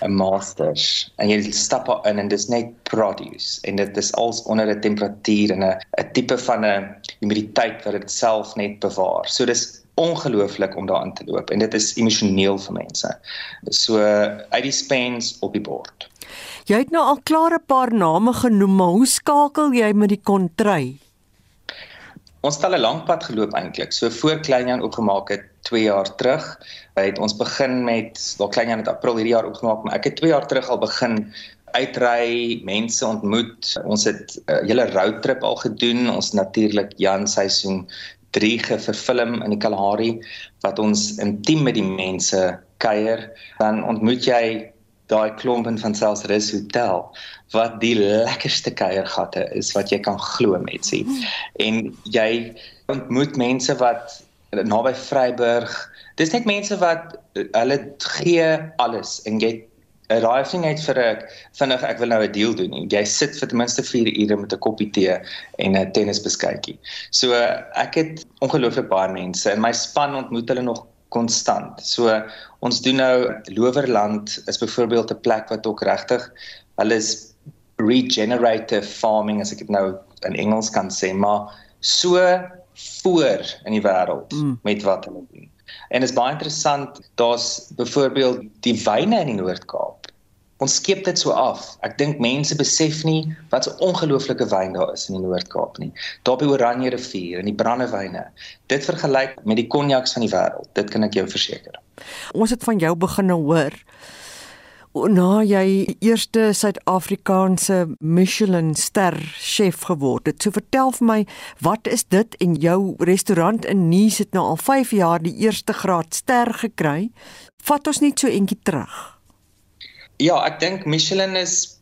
'n masters en jy stap in en dis net produce en dit is als onder 'n temperatuur en 'n 'n tipe van 'n humiditeit wat dit self net bewaar. So dis ongelooflik om daarin te loop en dit is emosioneel vir mense. So uit die spens op die bord. Jy het nou al klaar 'n paar name genoem, maar hoe skakel jy met die kontry? Ons het al 'n lang pad geloop eintlik. So voor Kleinjan opgemaak het 2 jaar terug, het ons begin met waar Kleinjan het April hierdie jaar opgemaak, maar ek het 2 jaar terug al begin uitry, mense ontmoet. Ons het 'n uh, hele roadtrip al gedoen. Ons natuurlik Jan seisoen 3 geverfilm in die Kalahari wat ons intiem met die mense kuier. Dan ontmoet jy daai klomp in van selfs Rus Hotel wat die lekkerste kuiergatte is wat jy kan glo met sê. En jy ontmoet mense wat naby Vryburg. Dis net mense wat hulle gee alles en jy raai sien net vir ek vinnig ek wil nou 'n deal doen. Jy sit vir ten minste 4 ure met 'n koppie tee en 'n tennisbeskuitjie. So ek het ongelooflik baie mense in my span ontmoet hulle nog konstant. So ons doen nou Lowerland is byvoorbeeld 'n plek wat ook regtig hulle is regenerative farming as ek dit nou in Engels kan sê, maar so voor in die wêreld mm. met wat hulle doen. En is baie interessant, daar's byvoorbeeld die wyne in die Noord-Kaap ons skep dit so af. Ek dink mense besef nie wat 'n ongelooflike wyn daar is in die Noord-Kaap nie. Daar by Oranje rivier en die brandewyne. Dit vergelyk met die konjaks van die wêreld. Dit kan ek jou verseker. Ons het van jou begin hoor na jy eerste Suid-Afrikaanse Michelin ster chef geword het. So vertel vir my, wat is dit en jou restaurant in Nice het nou al 5 jaar die eerste graad ster gekry? Vat ons net so eentjie terug. Ja, ek dink Michelin is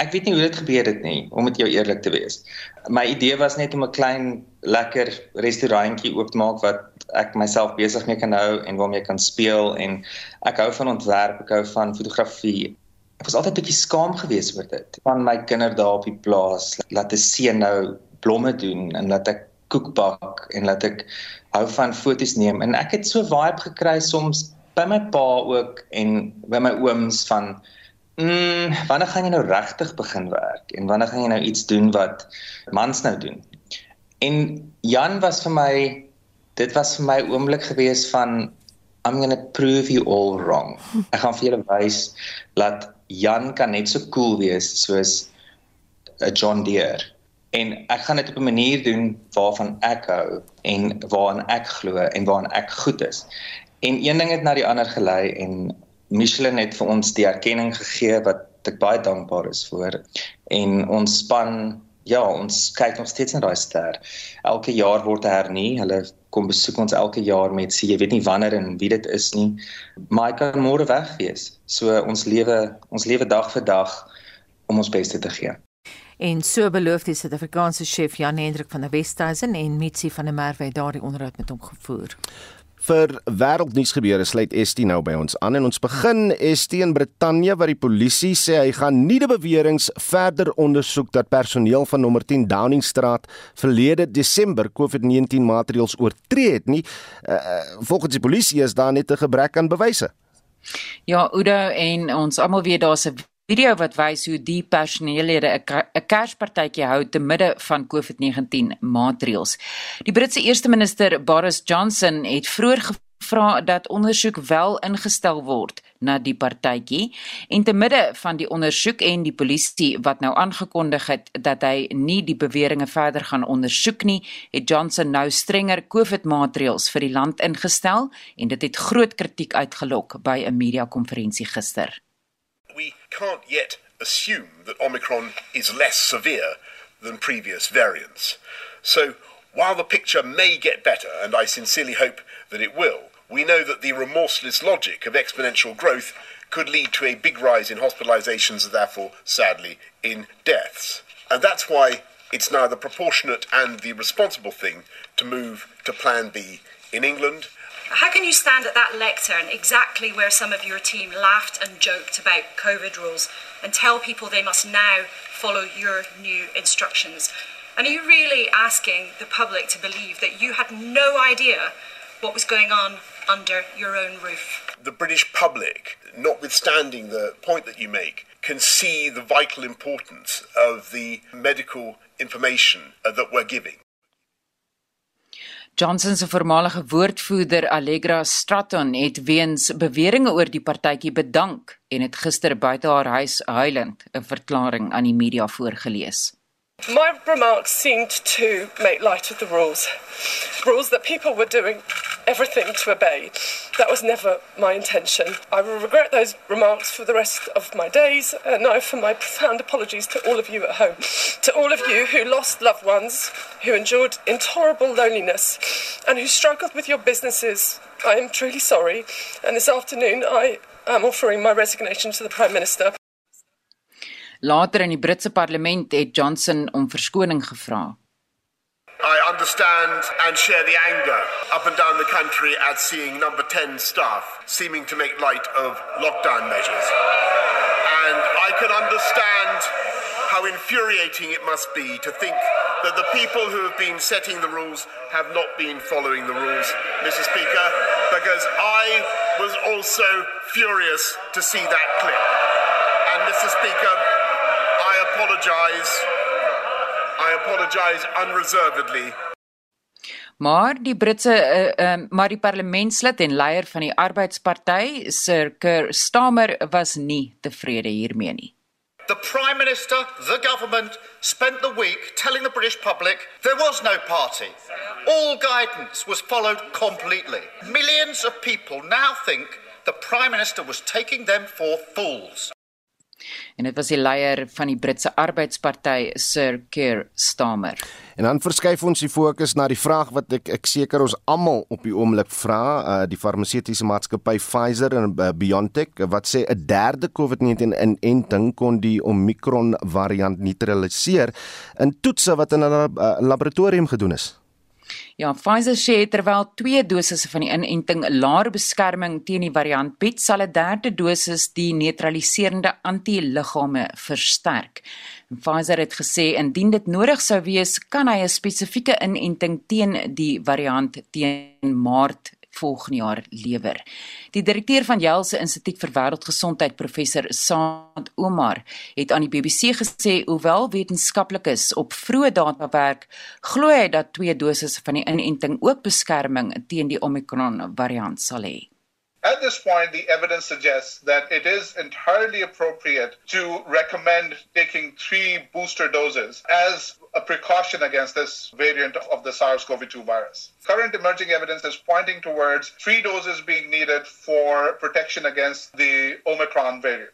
ek weet nie hoe dit gebeur het nie, om met jou eerlik te wees. My idee was net om 'n klein lekker restaurantjie oop te maak wat ek myself besig mee kan hou en waarmee ek kan speel en ek hou van ontwerp, ek hou van fotografie. Ek was altyd 'n bietjie skaam geweest oor dit. Van my kinders daar op die plaas, laat 'n seun nou blomme doen en laat ek koek bak en laat ek hou van foto's neem en ek het so vibe gekry soms by my pa ook en by my ooms van Mm, wanneer gaan jy nou regtig begin werk en wanneer gaan jy nou iets doen wat mans nou doen? En Jan was vir my dit was vir my oomblik gewees van I'm going to prove you all wrong. Ek gaan vir julle wys dat Jan kan net so cool wees soos 'n John Deere. En ek gaan dit op 'n manier doen waarvan ek hou en waaraan ek glo en waaraan ek goed is. En een ding het na die ander gelei en Michelin het vir ons die erkenning gegee wat ek baie dankbaar is vir. En ons span, ja, ons kyk nog steeds na daai ster. Elke jaar word hernie. Hulle kom besoek ons elke jaar met sê jy weet nie wanneer en wie dit is nie. Maar ek kan môre weg wees. So ons lewe, ons lewe dag vir dag om ons bes te gee. En so beloof die Suid-Afrikaanse chef Jan Hendrik van der Westhuizen en Mitsi van der Merwe daardie onderhoud met hom gevoer vir wêreldnuus gebeure sluit Estie nou by ons aan en ons begin Estie in Brittanje waar die polisie sê hy gaan nie die beweringe verder ondersoek dat personeel van nommer 10 Downing Street verlede Desember COVID-19 maatreëls oortree het nie. Uh, volgens die polisie is daar net 'n gebrek aan bewyse. Ja, Udo en ons almal weet daar's 'n video wat wys hoe die personeellede 'n kerspartytjie hou te midde van COVID-19 maatreëls. Die Britse eerste minister Boris Johnson het vroeër gevra dat ondersoek wel ingestel word na die partytjie en te midde van die ondersoek en die polisie wat nou aangekondig het dat hy nie die beweringe verder gaan ondersoek nie, het Johnson nou strenger COVID-maatreëls vir die land ingestel en dit het groot kritiek uitgelok by 'n media-konferensie gister. We can't yet assume that Omicron is less severe than previous variants. So, while the picture may get better, and I sincerely hope that it will, we know that the remorseless logic of exponential growth could lead to a big rise in hospitalizations and therefore, sadly, in deaths. And that's why it's now the proportionate and the responsible thing to move to Plan B in England. How can you stand at that lectern, exactly where some of your team laughed and joked about COVID rules, and tell people they must now follow your new instructions? And are you really asking the public to believe that you had no idea what was going on under your own roof? The British public, notwithstanding the point that you make, can see the vital importance of the medical information uh, that we're giving. Johnson se voormalige woordvoerder Allegra Stratton het weens beweringe oor die partytjie bedank en het gister buite haar huis huilend 'n verklaring aan die media voorgeles. My remarks seemed to make light of the rules. Rules that people were doing everything to obey. That was never my intention. I will regret those remarks for the rest of my days, and now for my profound apologies to all of you at home. To all of you who lost loved ones, who endured intolerable loneliness, and who struggled with your businesses, I am truly sorry. And this afternoon, I am offering my resignation to the Prime Minister. Later in die Britse parlement het Johnson om verskoning gevra. I understand and share the anger up and down the country at seeing number 10 staff seeming to make light of lockdown measures. And I can understand how infuriating it must be to think that the people who have been setting the rules have not been following the rules, Mr. Speaker, because I was also furious to see that clip. And, Mr. Speaker, apologize. I apologize unreservedly. Maar die Britse uh, uh, maar die parlementslid en leier van die Arbeidsparty, Sir Keir Starmer, was nie tevrede hiermee nie. The Prime Minister, the government, spent the week telling the British public there was no party. All guidance was followed completely. Millions of people now think the Prime Minister was taking them for fools. En dit was die leier van die Britse Arbeidsparty, Sir Keir Starmer. En dan verskuif ons die fokus na die vraag wat ek ek seker ons almal op die oomblik vra, uh, die farmaseutiese maatskappy Pfizer en uh, BioNTech wat sê 'n derde COVID-19 inenting kon die Omicron variant neutraliseer in toetse wat in 'n uh, laboratorium gedoen is. Ja, Pfizer sê terwyl twee dosisse van die inenting laer beskerming teen die variant bied, sal 'n derde dosis die neutraliserende antiliggame versterk. Pfizer het gesê indien dit nodig sou wees, kan hy 'n spesifieke inenting teen die variant teen Maart volgende jaar lewer. Die direkteur van Jelse Instituut vir Wêreldgesondheid, professor Saad Omar, het aan die BBC gesê hoewel wetenskaplikes op vroeë data werk, glo hy dat twee dosisse van die inenting ook beskerming teen die Omicron variant sal hê. At this point, the evidence suggests that it is entirely appropriate to recommend taking three booster doses as a precaution against this variant of the SARS CoV 2 virus. Current emerging evidence is pointing towards three doses being needed for protection against the Omicron variant.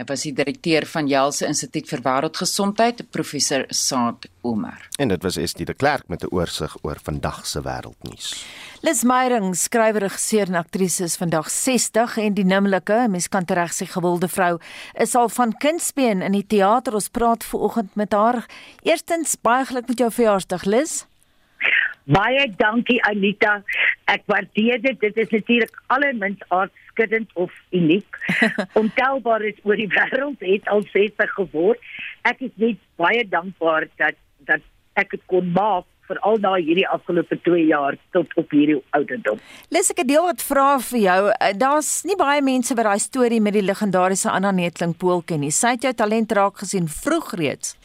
Hy was die direkteur van Jelse Instituut vir Wêreldgesondheid, professor Saad Omar. En dit was Estie de Klerk met 'n oorsig oor vandag se wêreldnuus. Liz Meyering, skrywer, regisseur en aktrise is vandag 60 en die nimmerlike, mens kan tereg sê gewilde vrou, is al van kindsbeen in die teater. Ons praat ver oggend met haar. Eerstens baie geluk met jou verjaarsdag, Liz. Baie dankie Anita. Ek waardeer dit. Dit is natuurlik allermins aardskuddend of uniek. Ontelbaar is oor die wêreld het al 60 geword. Ek is net baie dankbaar dat dat ek dit kon maak veral na hierdie afgelope 2 jaar tot op hierdie ouderdom. Lees ek 'n deel wat vra vir jou. Eh, daar's nie baie mense wat daai storie met die legendariese Anna Netling Pool ken nie. Sy het jou talent raak gesien vroeg reeds.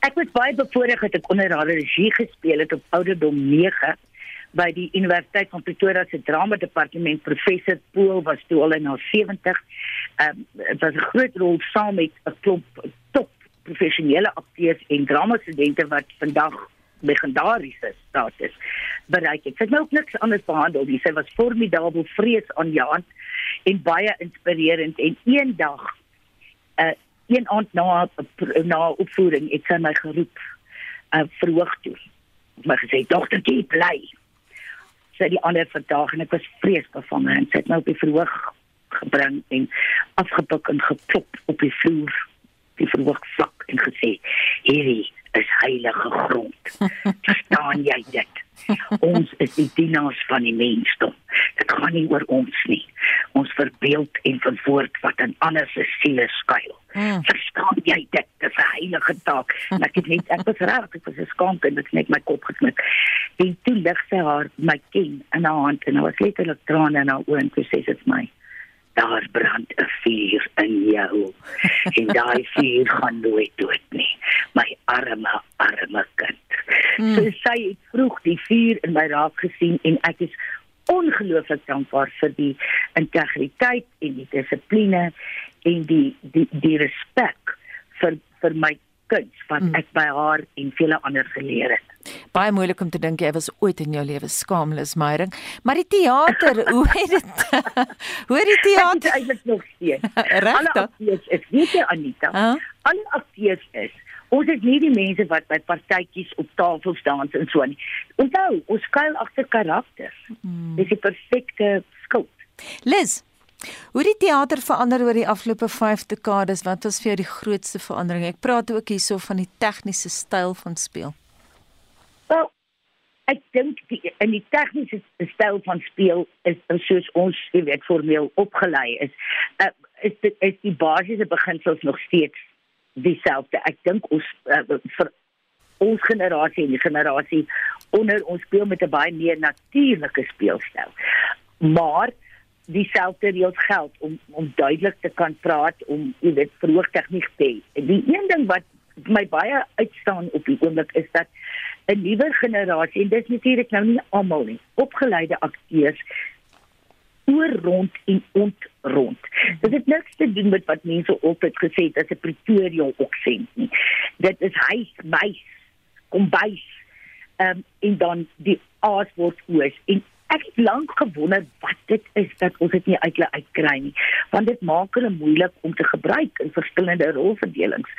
Ek was baie bevoorreg dat ek onder haar regie gespeel het op ouderdom 9 by die Universiteit van Pretoria se drama departement. Professor Pool was toe al in haar 70. Ehm um, was 'n groot rol saam met 'n klomp top professionele akteurs en dramastudente wat vandag legendariese status bereik het. Sy het my ook niks anders behandel nie. Sy was formidabel, vrees aan Jan en baie inspirerend en eendag 'n uh, een aand na na opvoering het sy my geroep uh, verhoog toe. My gesê dogter Diep bly. Sy die ander vandag en ek was vreesbevange en sy het my op die verhoog gebring en afgepik en geklop op die vloer die verhoog vlak en gesê hierdie is heilige grond. Verstaan jy dit? Ons is die dienaars van die mensdom. Dit gaan nie oor ons nie. Ons verbeeld en verwoord wat in ander se siele skuil. Mm. verstaan jy dit? Dis 'n heilige taak. En ek het net ek was reg ek was geskaamd en ek net my kop geknik. En toe lig sy haar my ken in haar hand en daar was letterlik trane in haar oë en sy sê dit my daar brand 'n vuur in jou. En daai vuur gaan nooit dood nie. My arme arme kind. Hmm. so sy het vroeg die vuur in my raak gesien en ek is ongelooflik dankbaar vir die integriteit en die dissipline en die die die respek vir vir my kuns wat hmm. ek by haar en vele ander geleer het. Baie moeilik om te dink jy was ooit in jou lewe skaamloos, Meyering. Maar die teater, hoe het dit? hoe het die teater eintlik nog steeds? Regtig? Ek weet jy Anita. Huh? Alle akteurs is Ons is nie die mense wat by partytjies op tafels dans en so nie. Onthou, ons skuil agter karakters. Hmm. Dis die perfekte skuld. Liz, Hoe die teater verander oor die afgelope 5 dekades, wat was vir jou die grootste verandering? Ek praat ook hierso van die tegniese styl van speel. Wel, ek dink die in die tegniese styl van speel is soos ons, jy weet, formeel opgelei is, uh, is dit is die basiese beginsels nog steeds dieselfde. Ek dink ons uh, vir ons generasie en die generasie onder ons speel met 'n baie meer natuurlike speelstyl. Maar dieselfde reëls geld om om duidelik te kan praat om jy weet verhoog tegniek te. Die een ding wat my baie uitstaan op die oomblik is dat 'n nuwe generasie en dis natuurlik nou nie almal nie, opgeleide akteurs oor rond en ont rond. Dit het niks te doen met wat mense altyd gesê het as 'n Pretoria aksent nie. Dit is hy, my, kom by. Ehm um, en dan die aas word oos en ek het lank gewonder wat dit is dat ons dit nie uit hulle uitkry nie want dit maak hulle moeilik om te gebruik in verskillende rolverdelings.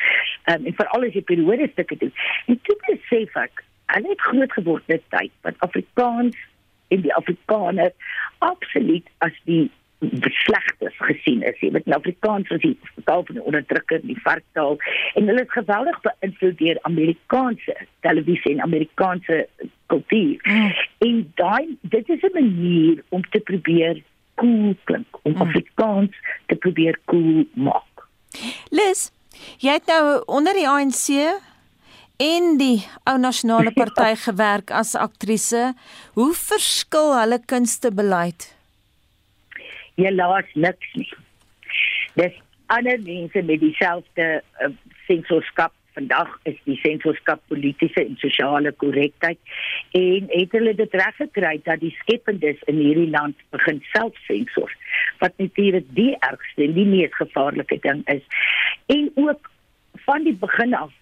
Um, en veral as jy periode stukke doen. En toe besef ek hulle het groot geword in 'n tyd wat Afrikaans en die Afrikaner absoluut as die beslegtes gesien is. Jy weet in Afrikaans is die taal van die onderdrukker, die varktaal en hulle is geweldig beïnvloed deur Amerikaanse televisie en Amerikaanse kultuur. Mm. En daai dit is 'n manier om te probeer cool klink, om mm. Afrikaans te probeer cool maak. Liz, jy het nou onder die ANC en die ou nasionale party gewerk as aktrise. Hoe verskil hulle kunstebeleid? Jy laat niks nie. Dis ander mense met dieselfde uh, sensorskap vandag is die sensorskap politieke en sosiale korrektheid en het hulle dit reg gekry dat die skependes in hierdie land begin self sensor wat natuurlik die ergste en die mees gevaarlike ding is en ook van die begin af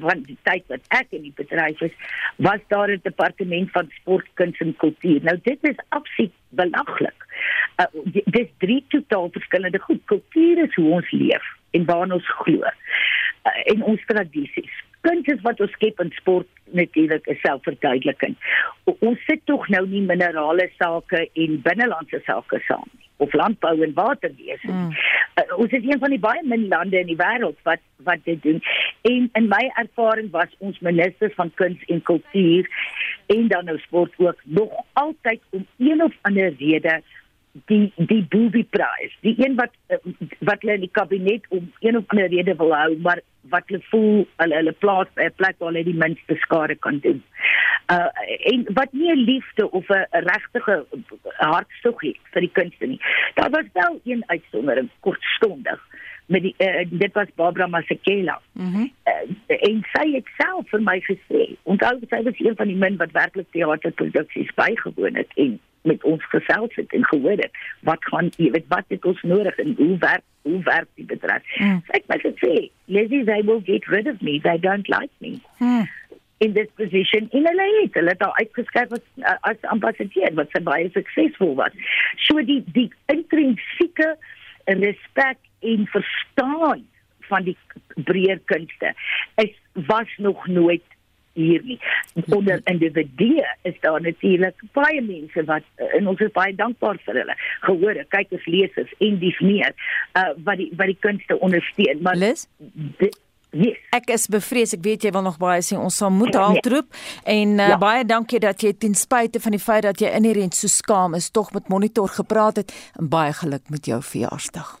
van die tyd wat ek in die bedryf is, was daar 'n departement van sport, kuns en kultuur. Nou dit is absoluut belaglik. Uh, dis drie totaal verskillende goed. Kultuur is hoe ons leef en waar ons glo. Uh, en ons tradisies. Kuns is wat ons skep in sport natuurlik is selfverduideliking. Ons sit tog nou nie minerale sake en binnelandse sake saam nie of landbou en waterwese. Mm. Uh, ons is een van die baie min lande in die wêreld wat wat dit doen. En in my ervaring was ons minister van kuns en kultuur en dan nou sport ook nog altyd om een of ander rede die die booby prize die een wat wat hulle in die kabinet om een of ander rede wil hou maar wat hulle voel hulle hulle plaas 'n plek waar hulle die minste skade kan doen. Uh en wat nie 'n liefde of 'n regtige hartstog het vir die kunste nie. Daar was wel een uitsondering kortstondig met die uh, dit was Barbara Masekela. Mm uh, en sy het self vir my gesê, onthou sy was een van die min wat werklik teaterproduksies bygewoon het en met ons gesels het en gehoor het wat gaan jy weet wat het ons nodig en hoe werk hoe werk die bedryf mm. ek moet sê Lizzie they will get rid of me they don't like me mm. in this position in hulle het hulle het al uitgeskryf as as ambassadeur wat sy baie suksesvol was so die die intrinsieke respek en verstaan van die breër kunste is was nog nooit hier nie. Onder individue is daar natuurlik baie mense wat en ons is baie dankbaar vir hulle. Gehoor, kykers, lesers en dis meer uh wat die wat die kunste ondersteun. Maar Liz? Yes. Ek is bevrees, ek weet jy wil nog baie sê. Ons sal moet haltroep en uh, ja. baie dankie dat jy ten spyte van die feit dat jy inherënt so skaam is, tog met monitor gepraat het en baie geluk met jou verjaarsdag.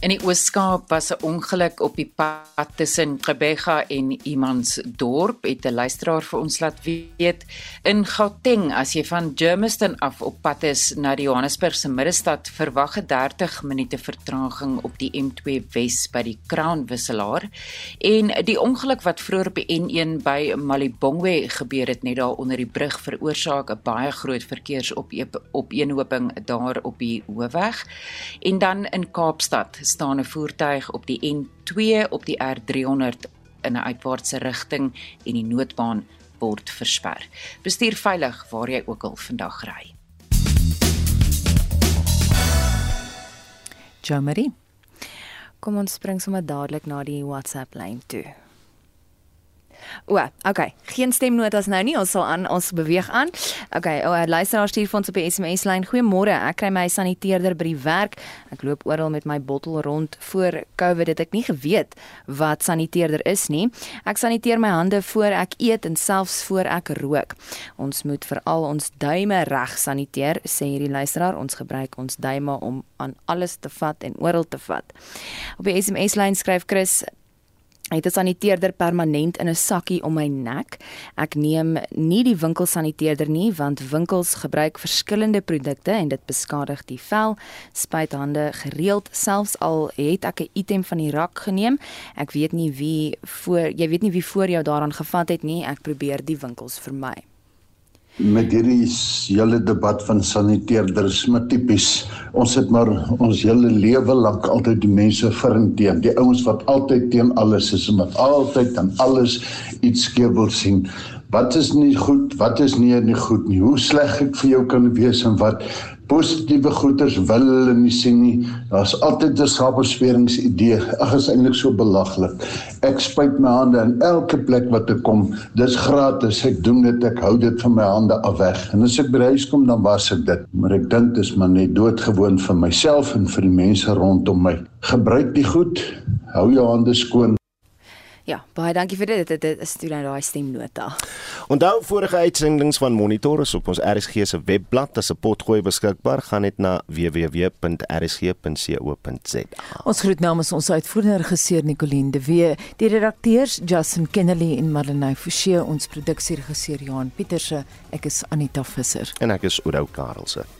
In die Oos-Kaap was 'n ongeluk op die pad tussen Gqeberha en Imansdorp. Het 'n luisteraar vir ons laat weet in Gauteng as jy van Germiston af op pad is na die Johannesburgse middestad, verwag 'n 30 minute vertraging op die M2 Wes by die Crown wisselaar. En die ongeluk wat vroeër op die N1 by Malibongwe gebeur het net daar onder die brug veroorsaak 'n baie groot verkeersopeenhoping daar op die hoofweg. En dan in Kaapstad staan 'n voertuig op die N2 op die R300 in 'n uitwaartse rigting en die noodbaan word versper. Bestuur veilig waar jy ook al vandag ry. Jamari. Kom ons spring sommer dadelik na die WhatsApp lyn toe. O, okay. Geen stemnotas nou nie. Ons sal aan ons beweeg aan. Okay, o, luisteraar stuur vir ons op die SMS lyn. Goeiemôre. Ek kry my saniteerder by die werk. Ek loop oral met my bottel rond. Voor COVID het ek nie geweet wat saniteerder is nie. Ek saniteer my hande voor ek eet en selfs voor ek rook. Ons moet veral ons duime reg saniteer, sê hierdie luisteraar. Ons gebruik ons duime om aan alles te vat en oral te vat. Op die SMS lyn skryf Chris het 'n saniteerder permanent in 'n sakkie om my nek. Ek neem nie die winkelsaniteerder nie want winkels gebruik verskillende produkte en dit beskadig die vel. Spuit hande gereeld selfs al het ek 'n item van die rak geneem. Ek weet nie wie voor jy weet nie wie voor jou daaraan gevat het nie. Ek probeer die winkels vermy met hierdie hele debat van saniteerders maar tipies ons het maar ons hele lewe lank altyd die mense verinteen die ouens wat altyd teen alles is en wat altyd en alles iets skeef wil sien. Wat is nie goed wat is nie nie goed nie? Hoe sleg ek vir jou kan wees en wat positiewe goeders wil hulle nie sien nie. Daar's altyd 'n samespiringsidee. Ag, is eintlik so belaglik. Ek spuit my hande in elke plek wat ek kom. Dis gratis. Ek doen dit. Ek hou dit van my hande af weg. En as ek by huis kom, dan was ek dit. Maar ek dink dis maar net doodgewoon vir myself en vir die mense rondom my. Gebruik die goed. Hou jou hande skoon. Ja, baie dankie vir dit. Dit is toe nou daai stemnota. Onthou vorige uitsendings van Monitor is op ons RSG se webblad as 'n potgooi beskikbaar. Gaan net na www.rsg.co.za. Ons groet namens ons uitvoerende regisseur Nicoline de Wee, die redakteurs Justin Kennedy en Marlenae Forsie, ons produksieregisseur Johan Pieterse. Ek is Anita Visser en ek is Oudou Karelse.